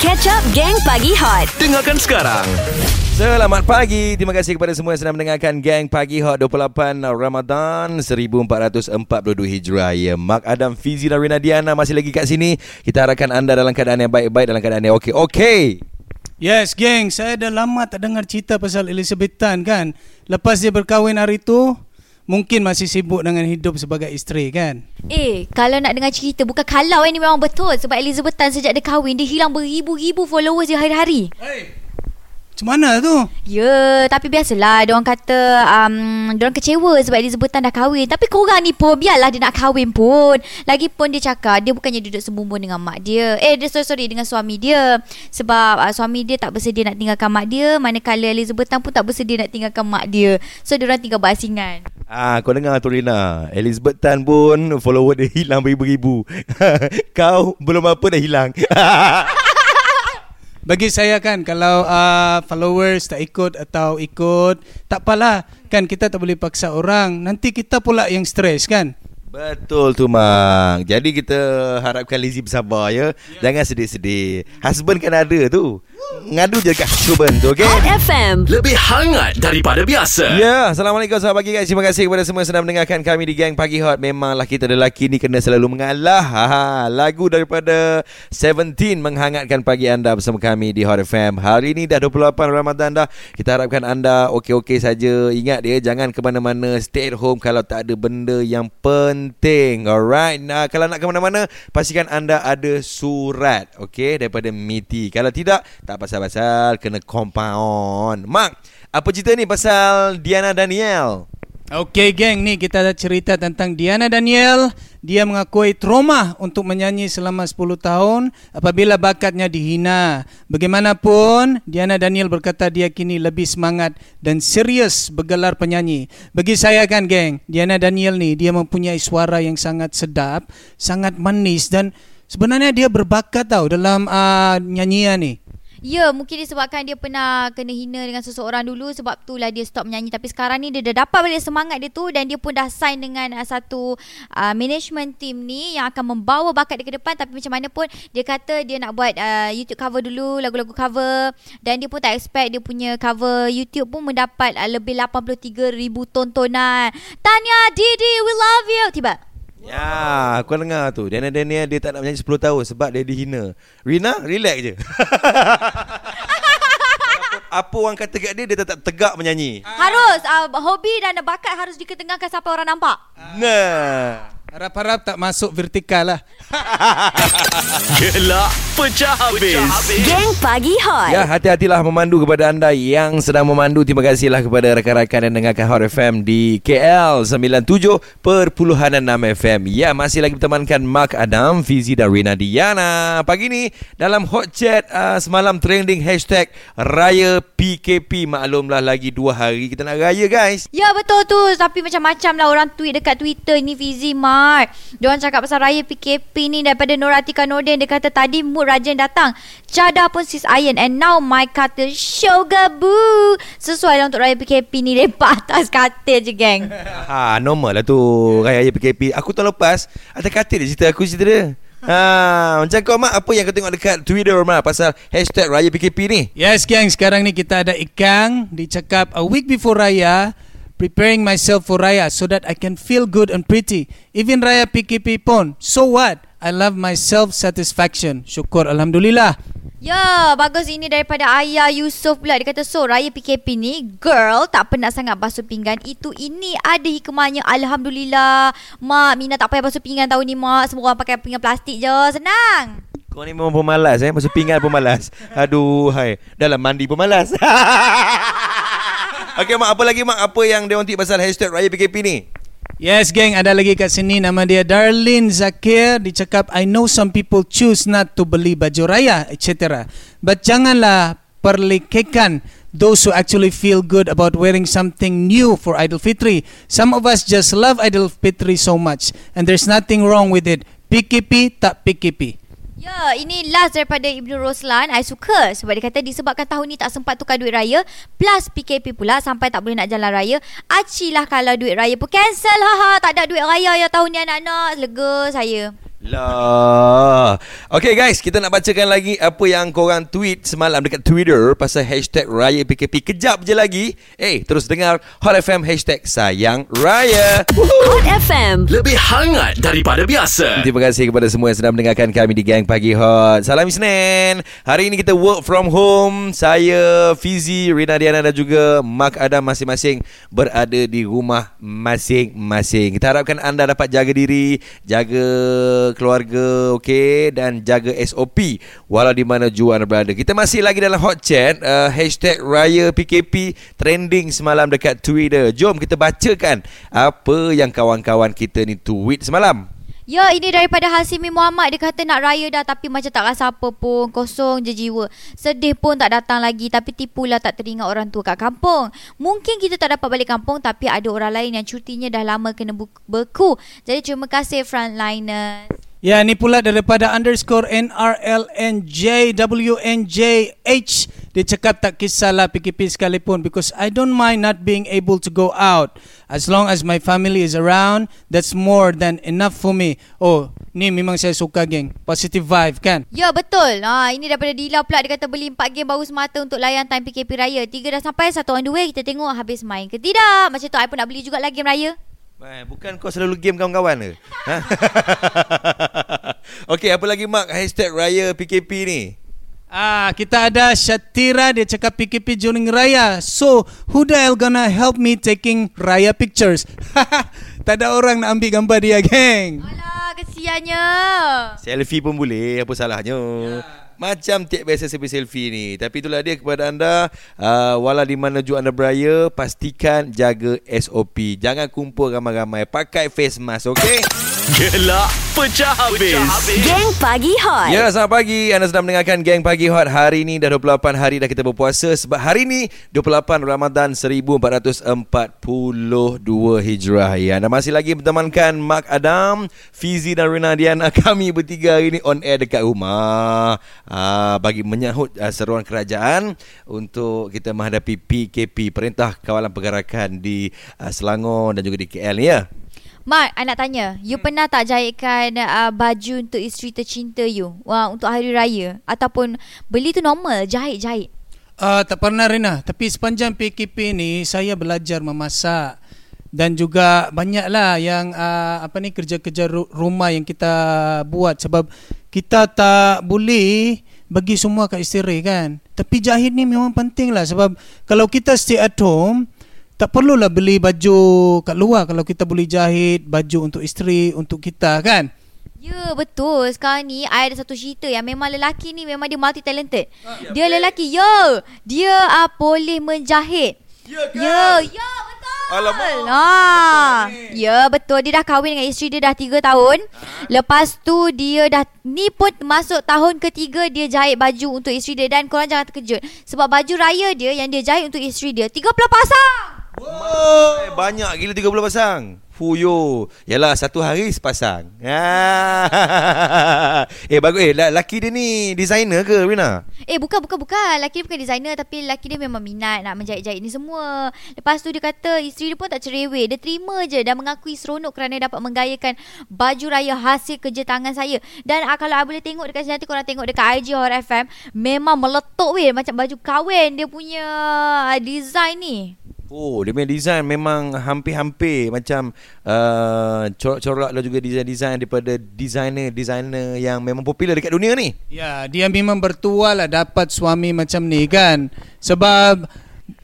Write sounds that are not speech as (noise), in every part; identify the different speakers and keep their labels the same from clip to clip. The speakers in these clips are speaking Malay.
Speaker 1: Catch Up Gang Pagi Hot
Speaker 2: Dengarkan sekarang.
Speaker 3: Selamat pagi. Terima kasih kepada semua yang sedang mendengarkan Gang Pagi Hot 28 Ramadan 1442 Hijrah. Ya, Mark Adam, Fizi dan Rina Diana masih lagi kat sini. Kita harapkan anda dalam keadaan yang baik-baik, dalam keadaan yang okey. Okey.
Speaker 4: Yes, geng. Saya dah lama tak dengar cerita pasal Elizabeth Tan kan. Lepas dia berkahwin hari tu, mungkin masih sibuk dengan hidup sebagai isteri kan.
Speaker 5: Eh, kalau nak dengar cerita bukan kalau ini memang betul sebab Elizabeth Tan sejak dia kahwin dia hilang beribu-ribu followers dia hari-hari.
Speaker 4: Hey. Macam mana tu?
Speaker 5: Ya, tapi biasalah dia orang kata um dia orang kecewa sebab Elizabeth Tan dah kahwin. Tapi korang ni pun biarlah dia nak kahwin pun. Lagipun dia cakap dia bukannya duduk sembumbung dengan mak dia. Eh, dia sorry, sorry dengan suami dia. Sebab uh, suami dia tak bersedia nak tinggalkan mak dia, manakala Elizabeth Tan pun tak bersedia nak tinggalkan mak dia. So dia orang tinggal berasingan.
Speaker 3: Ah, kau dengar tu Rina. Elizabeth Tan pun follower dia hilang beribu-ribu. (laughs) kau belum apa dah hilang. (laughs)
Speaker 4: Bagi saya kan kalau uh, followers tak ikut atau ikut, tak apalah. Kan kita tak boleh paksa orang. Nanti kita pula yang stres kan.
Speaker 3: Betul tu Mak Jadi kita harapkan Lizzie bersabar ya Jangan sedih-sedih Husband kan ada tu Ngadu je kat husband tu okay
Speaker 1: Hot FM
Speaker 2: Lebih hangat daripada biasa.
Speaker 3: Ya, Assalamualaikum selamat pagi guys. Terima kasih kepada semua yang sedang mendengarkan kami di Gang Pagi Hot. Memanglah kita lelaki ni kena selalu mengalah. Ha, lagu daripada Seventeen menghangatkan pagi anda bersama kami di Hot FM. Hari ini dah 28 Ramadan dah. Kita harapkan anda okey-okey saja. Ingat dia jangan ke mana-mana. Stay at home kalau tak ada benda yang penting. Alright. Nah, kalau nak ke mana-mana, pastikan anda ada surat. Okey, daripada MITI. Kalau tidak, tak pasal-pasal kena compound. Mak, apa cerita ni pasal Diana Daniel?
Speaker 4: Okey geng, ni kita ada cerita tentang Diana Daniel. Dia mengakui trauma untuk menyanyi selama 10 tahun apabila bakatnya dihina. Bagaimanapun, Diana Daniel berkata dia kini lebih semangat dan serius bergelar penyanyi. Bagi saya kan geng, Diana Daniel ni dia mempunyai suara yang sangat sedap, sangat manis dan sebenarnya dia berbakat tau dalam uh, nyanyian ni.
Speaker 5: Ya, mungkin disebabkan dia pernah kena hina dengan seseorang dulu sebab itulah dia stop menyanyi. Tapi sekarang ni dia dah dapat balik semangat dia tu dan dia pun dah sign dengan uh, satu uh, management team ni yang akan membawa bakat dia ke depan. Tapi macam mana pun dia kata dia nak buat uh, YouTube cover dulu, lagu-lagu cover dan dia pun tak expect dia punya cover YouTube pun mendapat uh, lebih 83 ribu tontonan. Tanya Didi, we love you. Tiba.
Speaker 3: Ya, aku dengar tu. Diana Daniel dia tak nak menyanyi 10 tahun sebab dia dihina. Rina, relax je. (laughs) Apa orang kata kat dia, dia tetap tegak menyanyi.
Speaker 5: Harus uh, hobi dan bakat harus diketengahkan sampai orang nampak.
Speaker 3: Nah.
Speaker 4: Harap-harap tak masuk vertikal lah. (laughs)
Speaker 2: Gelak pecah habis.
Speaker 1: Gang Pagi Hot
Speaker 3: Ya, hati-hatilah memandu kepada anda yang sedang memandu. Terima kasihlah kepada rakan-rakan yang dengarkan Hot FM di KL 97.6 FM. Ya, masih lagi bertemankan Mark Adam, Fizi dan Rina Diana. Pagi ni dalam hot chat uh, semalam trending hashtag Raya PKP. Maklumlah lagi dua hari kita nak raya guys.
Speaker 5: Ya betul tu Tapi macam-macam lah orang tweet dekat Twitter ni Fizi Mat Diorang cakap pasal raya PKP ni Daripada Noratika Nordin. Dia kata tadi mood rajin datang Cada pun sis iron And now my katil Sugar boo. Sesuai lah untuk raya PKP ni. Lepak (laughs) atas katil je geng. (laughs)
Speaker 3: Ha, normal lah tu. Raya PKP. Aku tahun lepas. Ada katil dia cerita aku cerita dia. Ha, macam kau mak apa yang kau tengok dekat Twitter mak pasal hashtag raya PKP ni?
Speaker 4: Yes gang, sekarang ni kita ada Ikang. Dicakap a week before Raya Preparing myself for Raya so that I can feel good and pretty. Even Raya PKP pun So what? I love my self-satisfaction. Syukur Alhamdulillah.
Speaker 5: Ya bagus ini daripada Ayah Yusof pula. Dia kata so raya PKP ni Girl tak penat sangat basuh pinggan. Itu ini ada hikmahnya. Alhamdulillah. Mak Mina tak payah basuh pinggan tahun ni mak. Semua orang pakai pinggan plastik je. Senang.
Speaker 3: Kau ni memang pemalas eh. Masuk pinggan pemalas Aduh hai. Dalam mandi pemalas (laughs) Okey mak apa lagi mak? Apa yang dia tweet pasal hashtag raya PKP ni?
Speaker 4: Yes gang, ada lagi kat sini. Nama dia Darlene Zakir. Dicakap I know some people choose not to beli baju raya etc But janganlah perlikekan Those who actually feel good about wearing something new for Idul Fitri. Some of us just love Idul Fitri so much And there's nothing wrong with it. PKP tak PKP
Speaker 5: Ya, ini last daripada Ibnu Roslan. I suka sebab dia kata disebabkan tahun ni tak sempat tukar duit raya plus PKP pula sampai tak boleh nak jalan raya. Acilah kalau duit raya pun cancel. Haha, tak ada duit raya ya tahun ni anak-anak. Lega saya.
Speaker 3: Lah. Okay guys, kita nak bacakan lagi apa yang korang tweet semalam dekat Twitter pasal hashtag Raya PKP. Kejap je lagi. Eh, terus dengar Hot FM hashtag Sayang Raya.
Speaker 1: Hot FM.
Speaker 2: Lebih hangat daripada biasa.
Speaker 3: Terima kasih kepada semua yang sedang mendengarkan kami di Gang Pagi Hot. Salam Isnin. Hari ini kita work from home. Saya, Fizi, Rina Diana dan juga Mark Adam masing-masing berada di rumah masing-masing. Kita harapkan anda dapat jaga diri, jaga keluarga, okey dan jaga SOP walau di mana jua anda berada. Kita masih lagi dalam hot chat uh, hashtag Raya PKP trending semalam dekat Twitter. Jom kita bacakan apa yang kawan-kawan kita ni tweet semalam.
Speaker 5: Ya, ini daripada Hasimi Muhammad. Dia kata nak raya dah tapi macam tak rasa apa pun. Kosong je jiwa. Sedih pun tak datang lagi tapi tipulah tak teringat orang tua kat kampung. Mungkin kita tak dapat balik kampung tapi ada orang lain yang cutinya dah lama kena beku. Jadi terima kasih frontliners.
Speaker 4: Ya, ni pula daripada underscore NRLNJWNJH. Dia cakap tak kisahlah PKP sekalipun because I don't mind not being able to go out. As long as my family is around, that's more than enough for me. Oh, ni memang saya suka geng. Positive vibe kan?
Speaker 5: Ya betul. Ha, ini daripada Dila pula dia kata beli 4 game baru semata untuk layan time PKP raya. Tiga dah sampai, satu on the way. Kita tengok habis main ke tidak. Macam tu I pun nak beli juga lagi game raya.
Speaker 3: Eh, bukan kau selalu game kawan-kawan ke? Ha? (laughs) Okey, apa lagi Mark hashtag Raya PKP ni?
Speaker 4: Ah, kita ada Shatira dia cakap PKP during raya. So, who the hell gonna help me taking raya pictures? (laughs) tak ada orang nak ambil gambar dia, geng.
Speaker 5: Alah, kesiannya.
Speaker 3: Selfie pun boleh, apa salahnya? Macam tiap biasa selfie selfie ni. Tapi itulah dia kepada anda. Uh, walau di mana jua anda beraya, pastikan jaga SOP. Jangan kumpul ramai-ramai. Pakai face mask, okey?
Speaker 2: Gelak pecah habis.
Speaker 1: Geng Pagi Hot.
Speaker 3: Ya, selamat pagi. Anda sedang mendengarkan Gang Pagi Hot. Hari ini dah 28 hari dah kita berpuasa. Sebab hari ini 28 Ramadan 1442 Hijrah. Ya, anda masih lagi bertemankan Mark Adam, Fizi dan Rina Diana. (laughs) Kami bertiga hari ini on air dekat rumah. Ah, bagi menyahut ah, seruan kerajaan untuk kita menghadapi PKP, Perintah Kawalan Pergerakan di ah, Selangor dan juga di KL ni ya.
Speaker 5: Mak, I nak tanya. You hmm. pernah tak jahitkan uh, baju untuk isteri tercinta you? Wah, untuk hari raya? Ataupun beli tu normal, jahit-jahit?
Speaker 4: Uh, tak pernah Rina Tapi sepanjang PKP ni Saya belajar memasak Dan juga banyaklah yang uh, Apa ni kerja-kerja ru- rumah yang kita buat Sebab kita tak boleh Bagi semua kat isteri kan Tapi jahit ni memang penting lah Sebab kalau kita stay at home tak perlulah beli baju kat luar kalau kita boleh jahit baju untuk isteri, untuk kita kan?
Speaker 5: Ya betul. Sekarang ni I ada satu cerita Yang memang lelaki ni Memang dia multi talented Dia lelaki Ya Dia uh, boleh menjahit.
Speaker 3: Ya
Speaker 5: Ya Ya betul!
Speaker 3: Alamak.
Speaker 5: ha. Ya betul. Dia dah kahwin dengan isteri dia Dah 3 tahun. Lepas tu Dia dah Ni pun masuk tahun ketiga Dia jahit baju Untuk isteri dia. Dan korang jangan terkejut. Sebab baju raya dia Yang dia jahit untuk isteri dia 30 pasang
Speaker 3: Oh. Banyak gila 30 pasang. Fuyo. Yalah satu hari sepasang. Ah. (laughs) eh bagus eh laki dia ni designer ke Rina?
Speaker 5: Eh bukan bukan bukan Laki dia bukan designer Tapi laki dia memang minat Nak menjahit-jahit ni semua Lepas tu dia kata Isteri dia pun tak cerewet Dia terima je Dan mengakui seronok Kerana dapat menggayakan Baju raya hasil kerja tangan saya Dan uh, kalau I boleh tengok Dekat sini nanti korang tengok Dekat IG Hot FM Memang meletup weh Macam baju kahwin Dia punya uh, design ni
Speaker 3: Oh, dia punya design memang hampir-hampir macam uh, corak-corak dan juga design-design daripada designer-designer yang memang popular dekat dunia ni.
Speaker 4: Ya, dia memang bertuah lah dapat suami macam ni kan. Sebab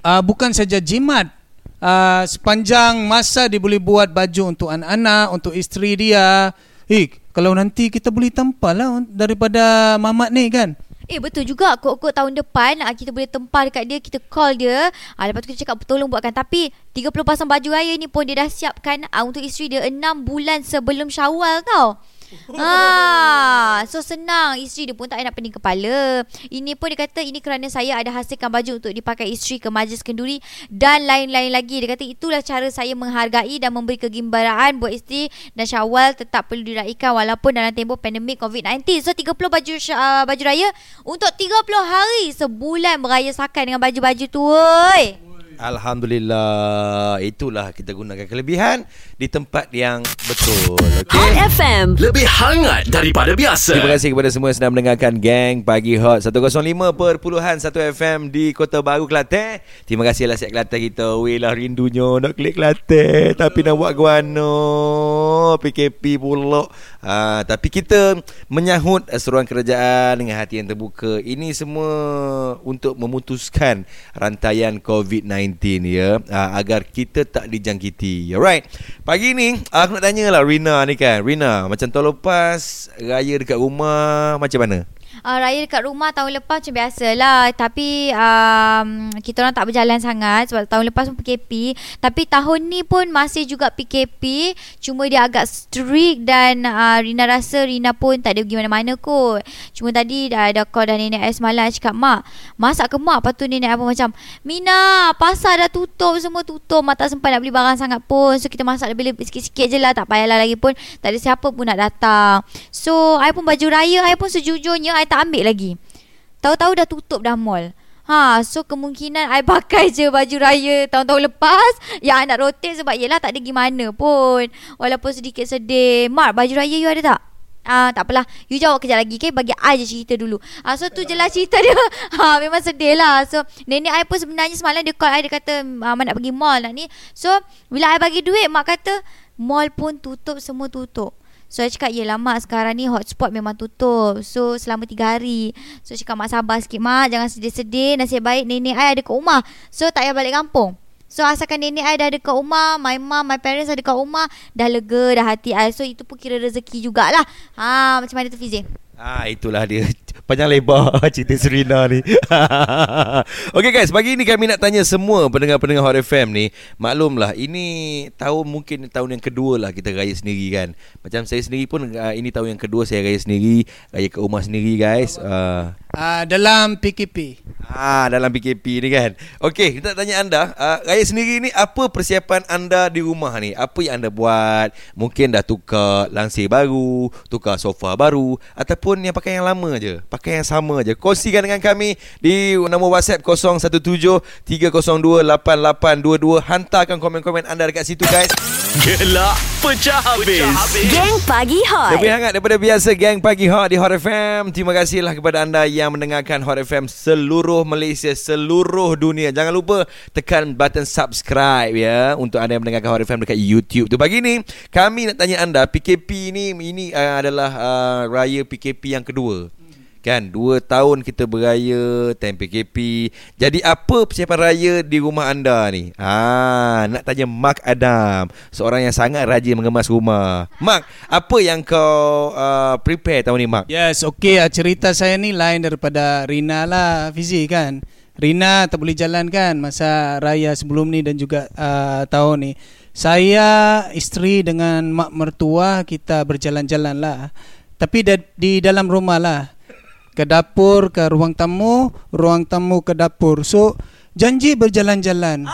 Speaker 4: uh, bukan saja jimat. Uh, sepanjang masa dia boleh buat baju untuk anak-anak, untuk isteri dia. Eh, kalau nanti kita boleh tempah lah daripada mamat ni kan.
Speaker 5: Eh betul juga. Kok-kok tahun depan ah, Kita boleh tempah dekat dia Kita call dia. Ah, Lepas tu kita cakap Tolong buatkan. Tapi 30 pasang baju raya ni pun Dia dah siapkan ah, Untuk isteri dia 6 bulan sebelum syawal tau (laughs) Ah, so senang. Isteri dia pun tak nak pening kepala. Ini pun dia kata Ini kerana saya ada hasilkan baju Untuk dipakai isteri ke majlis kenduri Dan lain-lain lagi. Dia kata itulah cara saya menghargai Dan memberi kegembiraan Buat isteri Dan syawal tetap perlu diraikan Walaupun dalam tempoh pandemik COVID-19 So 30 baju uh, baju raya Untuk 30 hari Sebulan merayasakan dengan baju-baju tu Oi.
Speaker 3: Alhamdulillah Itulah kita gunakan kelebihan Di tempat yang betul Okay
Speaker 1: Hot FM.
Speaker 2: Lebih hangat daripada biasa
Speaker 3: Terima kasih kepada semua yang sedang mendengarkan Gang Pagi Hot 105.1 FM di Kota Baru Kelantan. Terima kasih lah siap Kelantan kita. Weh lah rindunya nak klik Kelantan tapi nak buat guano. PKP pula. Ha, tapi kita menyahut seruan kerajaan dengan hati yang terbuka. Ini semua untuk memutuskan rantaian COVID-19 ya ha, agar kita tak dijangkiti. Alright. Pagi ni aku nak tanya lah Rina ni kan. Rina macam tahun lepas raya dekat rumah macam mana?
Speaker 5: Uh, raya dekat rumah tahun lepas macam biasalah. Tapi um, kita orang tak berjalan sangat Sebab tahun lepas pun PKP Tapi tahun ni pun masih juga PKP Cuma dia agak strict Dan uh, Rina rasa Rina pun tak ada pergi mana-mana kot. Cuma tadi dah ada call dan nenek saya semalam Cakap mak Masak ke mak? Lepas tu nenek apa macam Mina Pasar dah tutup Semua tutup. Mak tak sempat nak beli barang sangat pun. So kita masak lebih-lebih sikit-sikit je lah. Tak payahlah lagi pun. Tak ada siapa pun nak datang. So I pun baju raya I pun sejujurnya I tak ambil lagi. Tahu-tahu dah tutup dah mall. Ha, so kemungkinan I pakai je baju raya tahun-tahun lepas. Yang I nak rotate sebab yelah tak ada gimana pun. Walaupun sedikit sedih. Mark, baju raya you ada tak? Ah, tak apalah. You jawab kejap lagi okay? Bagi I je cerita dulu. Ah, So tu je lah cerita dia. (laughs) Ha, Memang sedih lah. So nenek I pun sebenarnya semalam Dia call I Dia kata Mak nak pergi mall nak ni. So bila I bagi duit Mak kata Mall pun tutup Semua tutup So I cakap Yelah mak sekarang ni hotspot memang tutup. So selama 3 hari. So I cakap mak sabar sikit mak. Jangan sedih-sedih. Nasib baik nenek I ada kat rumah. So tak payah balik kampung. So asalkan nenek I dah ada kat rumah My mom, my parents ada kat rumah Dah lega dah hati I. So itu pun kira rezeki jugalah. Ha, Macam mana tu Fizi?
Speaker 3: Ah itulah dia panjang lebar (laughs) cerita Serena ni. (laughs) Okey guys, pagi ni kami nak tanya semua pendengar-pendengar Hot FM ni. Maklumlah ini tahun mungkin tahun yang kedua lah kita raya sendiri kan. Macam saya sendiri pun uh, ini tahun yang kedua saya raya sendiri, raya ke rumah sendiri guys. Uh,
Speaker 4: Uh, dalam PKP.
Speaker 3: Ah dalam PKP ni kan. Okey, kita nak tanya anda, uh, raya sendiri ni apa persiapan anda di rumah ni? Apa yang anda buat? Mungkin dah tukar langsir baru, tukar sofa baru ataupun yang pakai yang lama je, pakai yang sama je. Kongsikan dengan kami di nombor WhatsApp 017 302 8822. Hantarkan komen-komen anda dekat situ guys.
Speaker 2: Gelak pecah habis,
Speaker 1: Gang Pagi Hot.
Speaker 3: Lebih hangat daripada biasa Gang Pagi Hot di Hot FM Terima kasihlah kepada anda yang mendengarkan Hot FM Seluruh Malaysia Seluruh dunia Jangan lupa tekan button subscribe ya Untuk anda yang mendengarkan Hot FM dekat YouTube tu Pagi ni kami nak tanya anda PKP ni Ini uh, adalah uh, raya PKP yang kedua Kan Dua tahun kita beraya Time PKP Jadi apa persiapan raya Di rumah anda ni ha, Nak tanya Mark Adam Seorang yang sangat rajin Mengemas rumah Mark Apa yang kau uh, Prepare tahun ni Mark
Speaker 4: Yes, okay. Uh, cerita saya ni lain daripada Rina lah, Fizi kan. Rina tak boleh jalan kan masa raya sebelum ni dan juga uh, tahun ni. Saya, isteri dengan mak mertua kita berjalan-jalan lah. Tapi di dalam rumah lah. Ke dapur, ke ruang tamu, ruang tamu ke dapur. So, janji berjalan-jalan.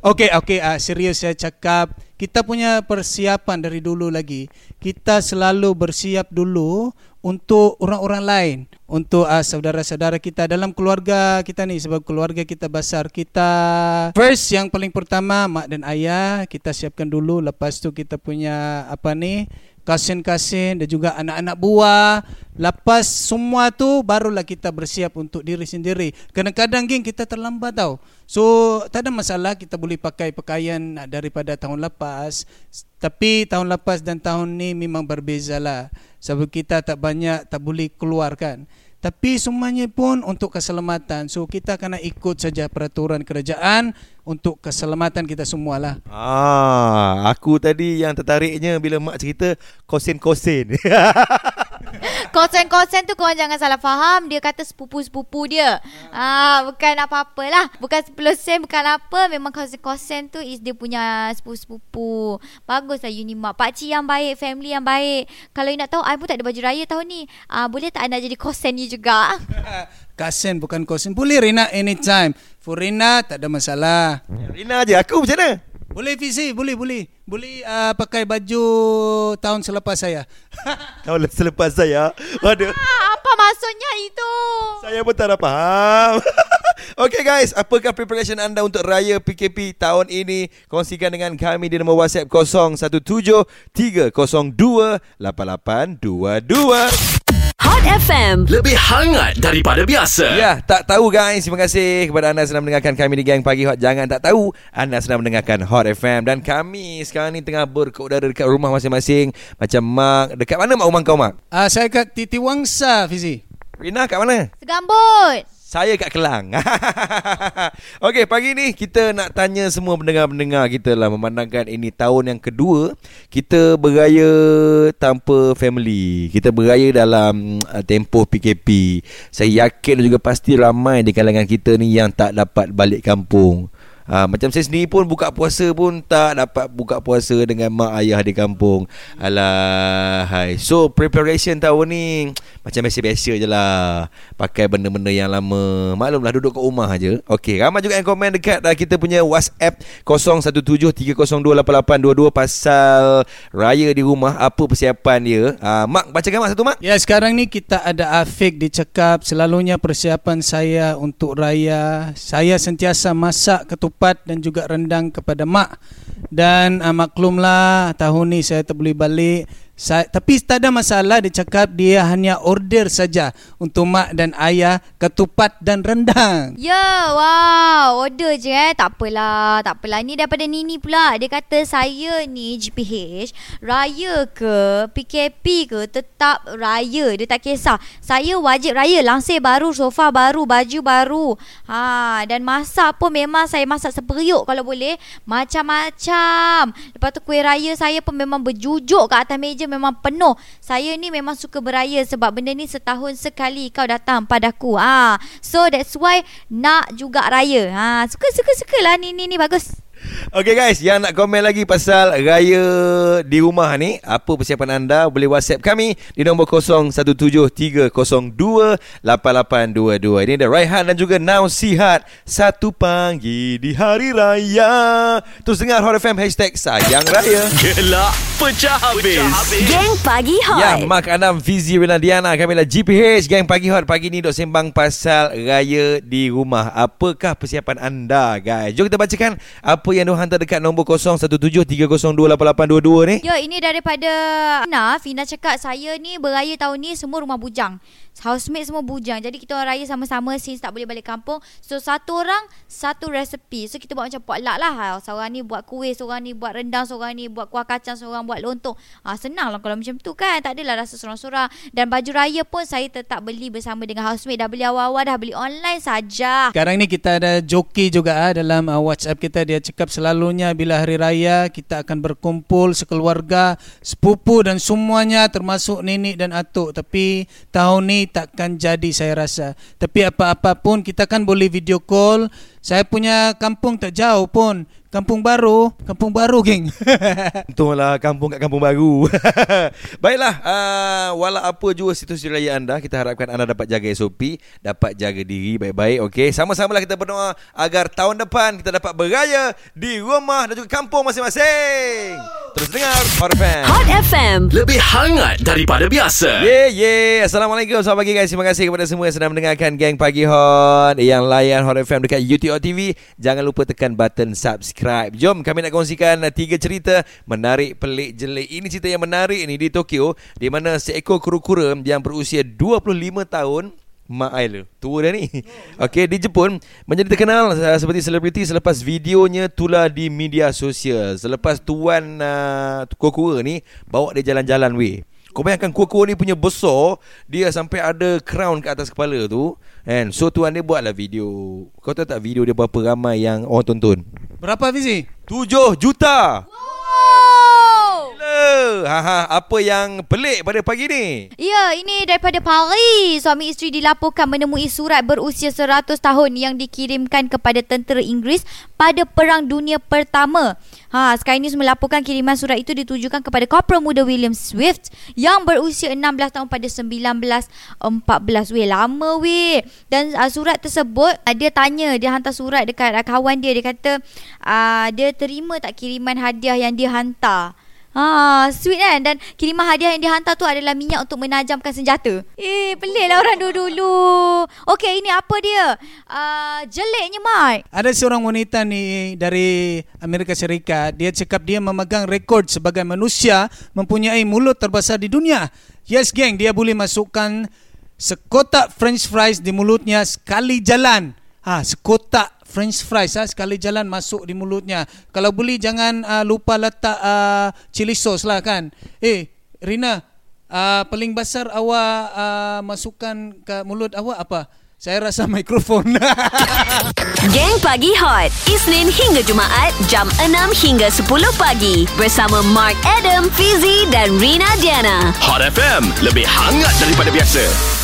Speaker 4: Okey, okey, uh, serius saya cakap. Kita punya persiapan dari dulu lagi. Kita selalu bersiap dulu untuk orang-orang lain, untuk uh, saudara-saudara kita dalam keluarga kita ni sebab keluarga kita besar. Kita first yang paling pertama mak dan ayah kita siapkan dulu lepas tu kita punya apa ni kasin-kasin dan juga anak-anak buah. Lepas semua tu barulah kita bersiap untuk diri sendiri. Kadang-kadang geng kita terlambat tau. So tak ada masalah kita boleh pakai pakaian daripada tahun lepas. Tapi tahun lepas dan tahun ni memang berbeza lah. Sebab kita tak banyak tak boleh keluar kan. Tapi semuanya pun untuk keselamatan. So kita kena ikut saja peraturan kerajaan untuk keselamatan kita semualah.
Speaker 3: Ah, aku tadi yang tertariknya bila mak cerita kosen-kosen. (laughs)
Speaker 5: Konsen-konsen tu korang jangan salah faham. Dia kata sepupu-sepupu dia. Ah, Bukan apa-apalah. Bukan 10 sen Bukan apa. Memang konsen-konsen tu Is dia punya sepupu-sepupu. Baguslah you ni mak. Pakcik yang baik Family yang baik. Kalau you nak tahu I pun tak ada baju raya tahun ni. Ah, Boleh tak anda jadi konsen you juga? (laughs)
Speaker 4: Kasen bukan kosen. Boleh Rina anytime. For Rina tak ada masalah.
Speaker 3: Rina je aku macam mana?
Speaker 4: Boleh Fizi, boleh boleh. Boleh uh, pakai baju tahun selepas saya. (laughs)
Speaker 3: Kau selepas saya. Aduh.
Speaker 5: ah, Apa maksudnya itu
Speaker 3: Saya pun tak faham. (laughs) Okay guys, apakah preparation anda untuk Raya PKP tahun ini? Kongsikan dengan kami di nombor WhatsApp 0173028822.
Speaker 1: Hot FM.
Speaker 2: Lebih hangat daripada biasa.
Speaker 3: Ya, tak tahu guys. Terima kasih kepada anda sedang mendengarkan kami di Gang Pagi Hot. Jangan tak tahu anda sedang mendengarkan Hot FM dan kami sekarang ni tengah berkeudara dekat rumah masing-masing. Macam Mak, dekat mana mak rumah kau Mak?
Speaker 4: Ah, saya kat Titi Wangsa, Fizi.
Speaker 3: Rina kat mana?
Speaker 5: Segambut.
Speaker 3: Saya kat Kelang. (laughs) Okey, pagi ni kita nak tanya semua pendengar-pendengar kita lah memandangkan ini tahun yang kedua kita beraya tanpa family. Kita beraya dalam uh, tempoh PKP. Saya yakin juga pasti ramai di kalangan kita ni yang tak dapat balik kampung. Ha, macam saya sendiri pun buka puasa pun tak dapat buka puasa dengan mak ayah di kampung. Alah, hai. So preparation tahun ni (tsk) macam biasa-biasa je lah. Pakai benda-benda yang lama. Maklumlah duduk kat rumah aja. Okey, ramai juga yang komen dekat uh, kita punya WhatsApp 0173028822 pasal raya di rumah. Apa persiapan dia? Ha, mak bacakan mak satu mak.
Speaker 4: Ya, sekarang ni kita ada Afiq dicekap selalunya persiapan saya untuk raya. Saya sentiasa masak ketupat dan juga rendang kepada mak. Dan uh, maklumlah tahun ni saya boleh balik. Saya, tapi tak ada masalah dia cakap dia hanya order saja untuk mak dan ayah ketupat dan rendang.
Speaker 5: Ya, wow. Order je eh. Tak apalah. Tak apalah. Ni daripada Nini pula. Dia kata saya ni GPH. Raya ke, PKP ke, tetap raya. Dia tak kisah. Saya wajib raya. Langsir baru, sofa baru, baju baru. Ha, dan masak pun memang saya masak seperiuk kalau boleh. Macam-macam. Lepas tu kuih raya saya pun memang berjujuk kat atas meja memang penuh. Saya ni memang suka beraya sebab benda ni setahun sekali kau datang padaku. Ah, so that's why nak juga raya. Ha, suka suka suka lah ni ni ni bagus.
Speaker 3: Okey guys, yang nak komen lagi pasal raya di rumah ni, apa persiapan anda? Boleh WhatsApp kami di nombor 0173028822. Ini ada Raihan dan juga Nausihat. Satu pagi di hari raya. Terus dengar Hot FM hashtag Sayang Raya.
Speaker 2: Gelak pecah habis.
Speaker 1: Gang Pagi Hot.
Speaker 3: Ya, Mak Anam, Fizi, Rina, Diana. Kami lah GPH, Gang Pagi Hot. Pagi ni duk sembang pasal raya di rumah. Apakah persiapan anda, guys? Jom kita bacakan apa yang diorang hantar dekat nombor 0173028822 ni.
Speaker 5: Ya, ini daripada Fina. Fina cakap saya ni beraya tahun ni semua rumah bujang. Housemate semua bujang. Jadi kita orang raya sama-sama since tak boleh balik kampung. So satu orang satu resepi. So kita buat macam potluck lah. Ha, Seorang ni buat kuih, seorang ni buat rendang, seorang ni buat kuah kacang, seorang buat lontong. Ha, senang lah kalau macam tu kan. Tak adalah rasa sorang-sorang. Dan baju raya pun saya tetap beli bersama dengan housemate. Dah beli awal-awal, dah beli online saja.
Speaker 4: Sekarang ni kita ada joki juga ah dalam uh, WhatsApp kita dia cakap selalunya bila hari raya kita akan berkumpul sekeluarga, sepupu dan semuanya termasuk nenek dan atuk. Tapi tahun ni takkan jadi saya rasa. Tapi apa-apa pun kita kan boleh video call. Saya punya kampung tak jauh pun. Kampung baru, kampung baru geng. (laughs)
Speaker 3: Untunglah kampung kat kampung baru. (laughs) Baiklah, uh, walau apa jua situasi raya anda, kita harapkan anda dapat jaga SOP, dapat jaga diri baik-baik. Okey, sama-samalah kita berdoa agar tahun depan kita dapat beraya di rumah dan juga kampung masing-masing. Terus dengar Hot FM.
Speaker 1: Hot FM.
Speaker 2: Lebih hangat daripada biasa.
Speaker 3: Yeah, yeah. Assalamualaikum. Selamat pagi guys. Terima kasih kepada semua yang sedang mendengarkan Gang Pagi Hot yang layan Hot FM dekat YouTube TV. Jangan lupa tekan button subscribe. Jom kami nak kongsikan tiga cerita menarik, pelik, jelik. Ini cerita yang menarik ni di Tokyo di mana seekor kura-kura yang berusia 25 tahun Mak Aila Tua dah ni Okey di Jepun Menjadi terkenal uh, Seperti selebriti Selepas videonya Tular di media sosial Selepas tuan uh, Kura-kura ni Bawa dia jalan-jalan weh kau bayangkan kura-kura ni punya besar Dia sampai ada crown kat atas kepala tu And So tuan dia buatlah video Kau tahu tak video dia berapa ramai yang orang tonton?
Speaker 4: Berapa Fizi?
Speaker 3: 7 juta
Speaker 5: Oh!
Speaker 3: Gila ha, ha, Apa yang pelik pada pagi ni?
Speaker 5: Ya, ini daripada Paris. Suami isteri dilaporkan menemui surat berusia 100 tahun yang dikirimkan kepada tentera Inggeris pada Perang Dunia Pertama. Ha, Sky News melaporkan kiriman surat itu ditujukan kepada Corporal Muda William Swift yang berusia 16 tahun pada 1914. Weh, lama weh. Dan uh, surat tersebut, uh, dia tanya, dia hantar surat dekat uh, kawan dia. Dia kata, uh, dia terima tak kiriman hadiah yang dia hantar. Ha, sweet kan Dan kiriman hadiah yang dia hantar tu adalah minyak untuk menajamkan senjata Eh pelik lah orang dulu-dulu Okey ini apa dia uh, Jeliknya Mike
Speaker 4: Ada seorang wanita ni dari Amerika Syarikat. Dia cakap dia memegang rekod sebagai manusia mempunyai mulut terbesar di dunia. Yes geng, dia boleh masukkan sekotak french fries di mulutnya sekali jalan. Ha, sekotak french fries ha, sekali jalan masuk di mulutnya. Kalau boleh jangan uh, lupa letak uh, chili sauce lah kan. Eh, Rina, uh, paling besar awak uh, masukkan ke mulut awak apa? Saya rasa (laughs) mikrofon.
Speaker 1: Geng Pagi Hot Isnin hingga Jumaat Jam 6 hingga 10 pagi Bersama Mark Adam, Fizi dan Rina Diana
Speaker 2: Hot FM, lebih hangat daripada biasa.